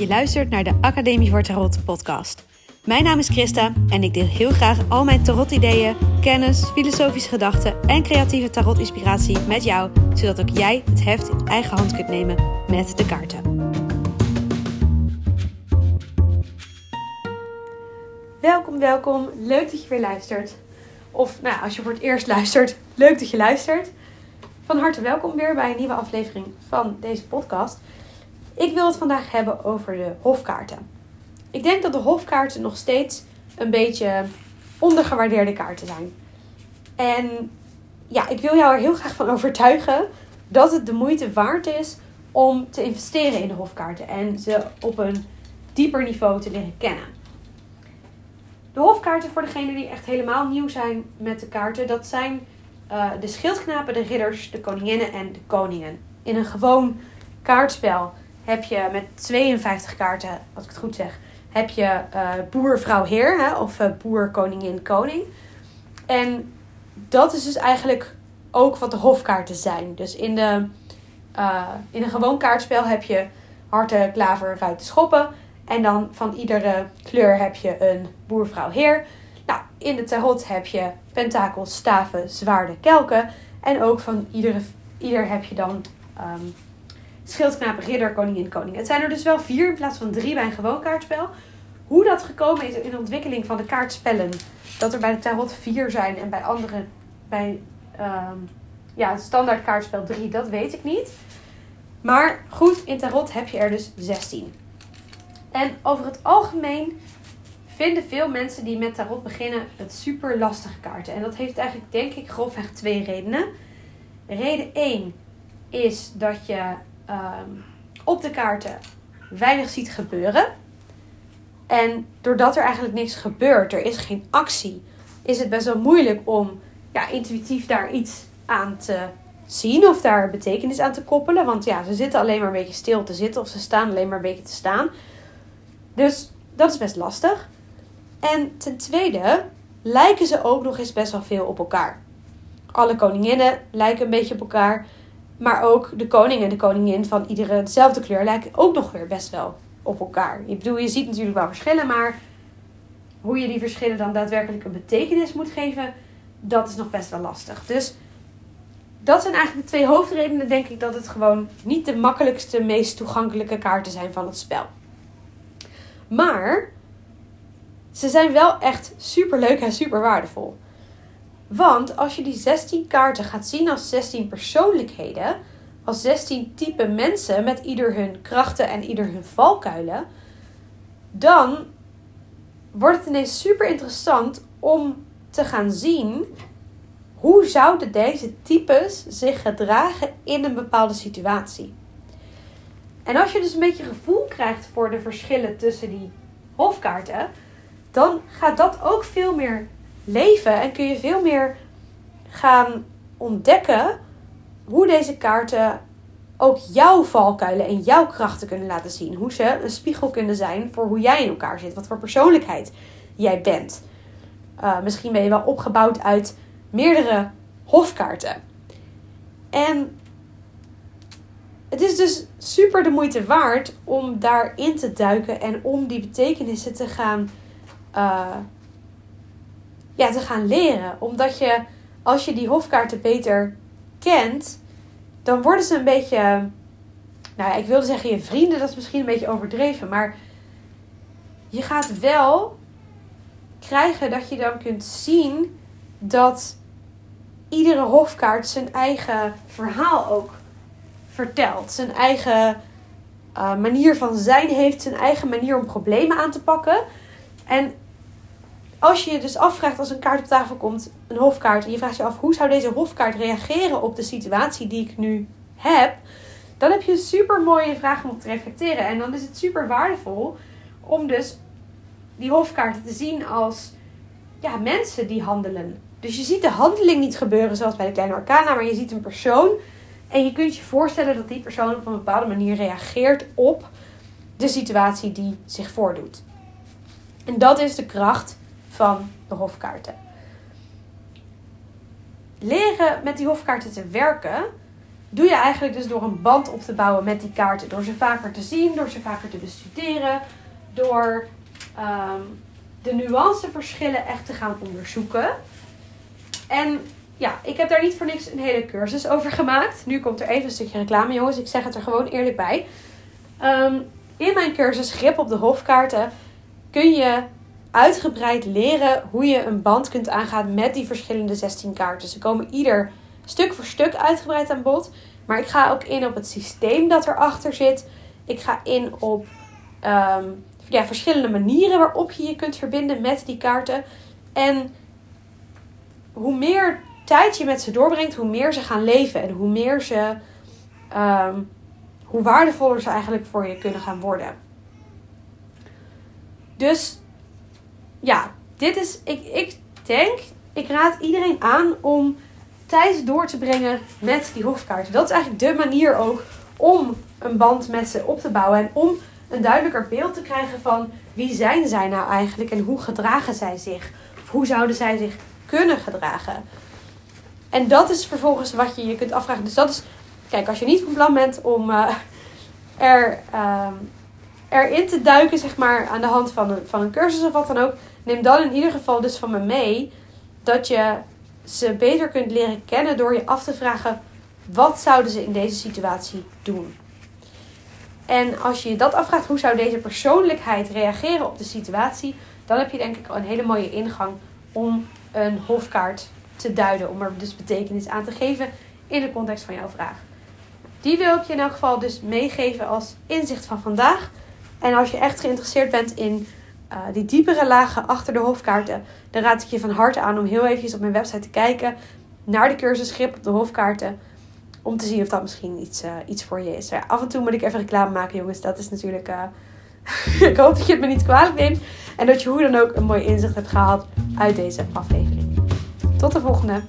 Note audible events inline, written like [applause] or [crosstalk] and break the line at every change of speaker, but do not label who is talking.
Je luistert naar de Academie voor Tarot podcast. Mijn naam is Christa en ik deel heel graag al mijn tarot-ideeën, kennis, filosofische gedachten en creatieve tarot-inspiratie met jou, zodat ook jij het heft in eigen hand kunt nemen met de kaarten. Welkom, welkom. Leuk dat je weer luistert. Of nou, als je voor het eerst luistert, leuk dat je luistert. Van harte welkom weer bij een nieuwe aflevering van deze podcast. Ik wil het vandaag hebben over de hofkaarten. Ik denk dat de hofkaarten nog steeds een beetje ondergewaardeerde kaarten zijn. En ja, ik wil jou er heel graag van [laughs] overtuigen dat het de moeite waard is om te investeren in de hofkaarten en ze op een dieper niveau te leren kennen. De hofkaarten voor degenen die echt helemaal nieuw zijn met de kaarten, dat zijn uh, de schildknapen, de ridders, de koninginnen en de koningen. In een gewoon kaartspel heb je met 52 kaarten, als ik het goed zeg, heb je uh, boer, vrouw, heer. Hè, of uh, boer, koningin, koning. En dat is dus eigenlijk ook wat de hofkaarten zijn. Dus in, de, uh, in een gewoon kaartspel heb je harten, klaver, ruiten, schoppen. En dan van iedere kleur heb je een boer, vrouw, heer. Nou, in de tarot heb je pentakels, staven, zwaarden, kelken. En ook van iedere, ieder heb je dan um, schildknaap, ridder, koningin, koning. Het zijn er dus wel vier in plaats van drie bij een gewoon kaartspel. Hoe dat gekomen is in de ontwikkeling van de kaartspellen. Dat er bij de tarot vier zijn en bij andere, bij um, ja, het standaard kaartspel drie, dat weet ik niet. Maar goed, in tarot heb je er dus 16. En over het algemeen vinden veel mensen die met tarot beginnen het super lastige kaarten. En dat heeft eigenlijk, denk ik, grofweg twee redenen. Reden 1 is dat je um, op de kaarten weinig ziet gebeuren. En doordat er eigenlijk niks gebeurt, er is geen actie, is het best wel moeilijk om ja, intuïtief daar iets aan te zien of daar betekenis aan te koppelen. Want ja, ze zitten alleen maar een beetje stil te zitten of ze staan alleen maar een beetje te staan. Dus dat is best lastig. En ten tweede lijken ze ook nog eens best wel veel op elkaar. Alle koninginnen lijken een beetje op elkaar. Maar ook de koning en de koningin van iedere dezelfde kleur lijken ook nog weer best wel op elkaar. Ik bedoel, je ziet natuurlijk wel verschillen, maar hoe je die verschillen dan daadwerkelijk een betekenis moet geven, dat is nog best wel lastig. Dus dat zijn eigenlijk de twee hoofdredenen, denk ik, dat het gewoon niet de makkelijkste, meest toegankelijke kaarten zijn van het spel. Maar ze zijn wel echt super leuk en super waardevol. Want als je die 16 kaarten gaat zien als 16 persoonlijkheden, als 16 type mensen met ieder hun krachten en ieder hun valkuilen, dan wordt het ineens super interessant om te gaan zien hoe zouden deze types zich gedragen in een bepaalde situatie. En als je dus een beetje gevoel krijgt voor de verschillen tussen die hofkaarten, dan gaat dat ook veel meer leven en kun je veel meer gaan ontdekken hoe deze kaarten ook jouw valkuilen en jouw krachten kunnen laten zien. Hoe ze een spiegel kunnen zijn voor hoe jij in elkaar zit. Wat voor persoonlijkheid jij bent. Uh, misschien ben je wel opgebouwd uit meerdere hofkaarten. En het is dus super de moeite waard om daarin te duiken en om die betekenissen te gaan uh, ja, te gaan leren. Omdat je, als je die hofkaarten beter kent, dan worden ze een beetje. Nou ja, ik wilde zeggen je vrienden, dat is misschien een beetje overdreven. Maar je gaat wel krijgen dat je dan kunt zien dat iedere hofkaart zijn eigen verhaal ook vertelt. Zijn eigen uh, manier van zijn heeft, zijn eigen manier om problemen aan te pakken. En als je je dus afvraagt als een kaart op tafel komt, een hofkaart, en je vraagt je af hoe zou deze hofkaart reageren op de situatie die ik nu heb, dan heb je een super mooie vraag om te reflecteren. En dan is het super waardevol om dus die hofkaarten te zien als ja, mensen die handelen. Dus je ziet de handeling niet gebeuren zoals bij de kleine arcana, maar je ziet een persoon. En je kunt je voorstellen dat die persoon op een bepaalde manier reageert op de situatie die zich voordoet. En dat is de kracht van de hofkaarten. Leren met die hofkaarten te werken doe je eigenlijk dus door een band op te bouwen met die kaarten. Door ze vaker te zien, door ze vaker te bestuderen, door ehm, de nuanceverschillen echt te gaan onderzoeken. En ja, ik heb daar niet voor niks een hele cursus over gemaakt. Nu komt er even een stukje reclame, jongens. Ik zeg het er gewoon eerlijk bij. Ehm, in mijn cursus Grip op de Hofkaarten kun je uitgebreid leren hoe je een band kunt aangaan met die verschillende 16 kaarten. Ze komen ieder stuk voor stuk uitgebreid aan bod. Maar ik ga ook in op het systeem dat erachter zit. Ik ga in op ehm, ja, verschillende manieren waarop je je kunt verbinden met die kaarten. En hoe meer tijd je met ze doorbrengt, hoe meer ze gaan leven. En hoe meer ze. Ehm, hoe waardevoller ze eigenlijk voor je kunnen gaan worden. Dus ja, dit is. Ik, ik denk, ik raad iedereen aan om tijd door te brengen met die hofkaarten. Dat is eigenlijk de manier ook om een band met ze op te bouwen. En om een duidelijker beeld te krijgen van wie zijn zij nou eigenlijk en hoe gedragen zij zich. Of hoe zouden zij zich kunnen gedragen. En dat is vervolgens wat je je kunt afvragen. Dus dat is, kijk, als je niet van plan bent om uh, er, uh, erin te duiken, zeg maar, aan de hand van een, van een cursus of wat dan ook, neem dan in ieder geval dus van me mee dat je ze beter kunt leren kennen door je af te vragen: wat zouden ze in deze situatie doen? En als je je dat afvraagt, hoe zou deze persoonlijkheid reageren op de situatie, dan heb je denk ik al een hele mooie ingang om een hofkaart te duiden, om er dus betekenis aan te geven in de context van jouw vraag. Die wil ik je in elk geval dus meegeven als inzicht van vandaag. En als je echt geïnteresseerd bent in uh, die diepere lagen achter de hofkaarten, dan raad ik je van harte aan om heel even op mijn website te kijken naar de cursus Grip op de hofkaarten. Om te zien of dat misschien iets, uh, iets voor je is. Ja, af en toe moet ik even reclame maken, jongens. Dat is natuurlijk. Uh, [laughs] ik hoop dat je het me niet kwalijk neemt. En dat je hoe dan ook een mooi inzicht hebt gehaald uit deze aflevering. Tot de volgende.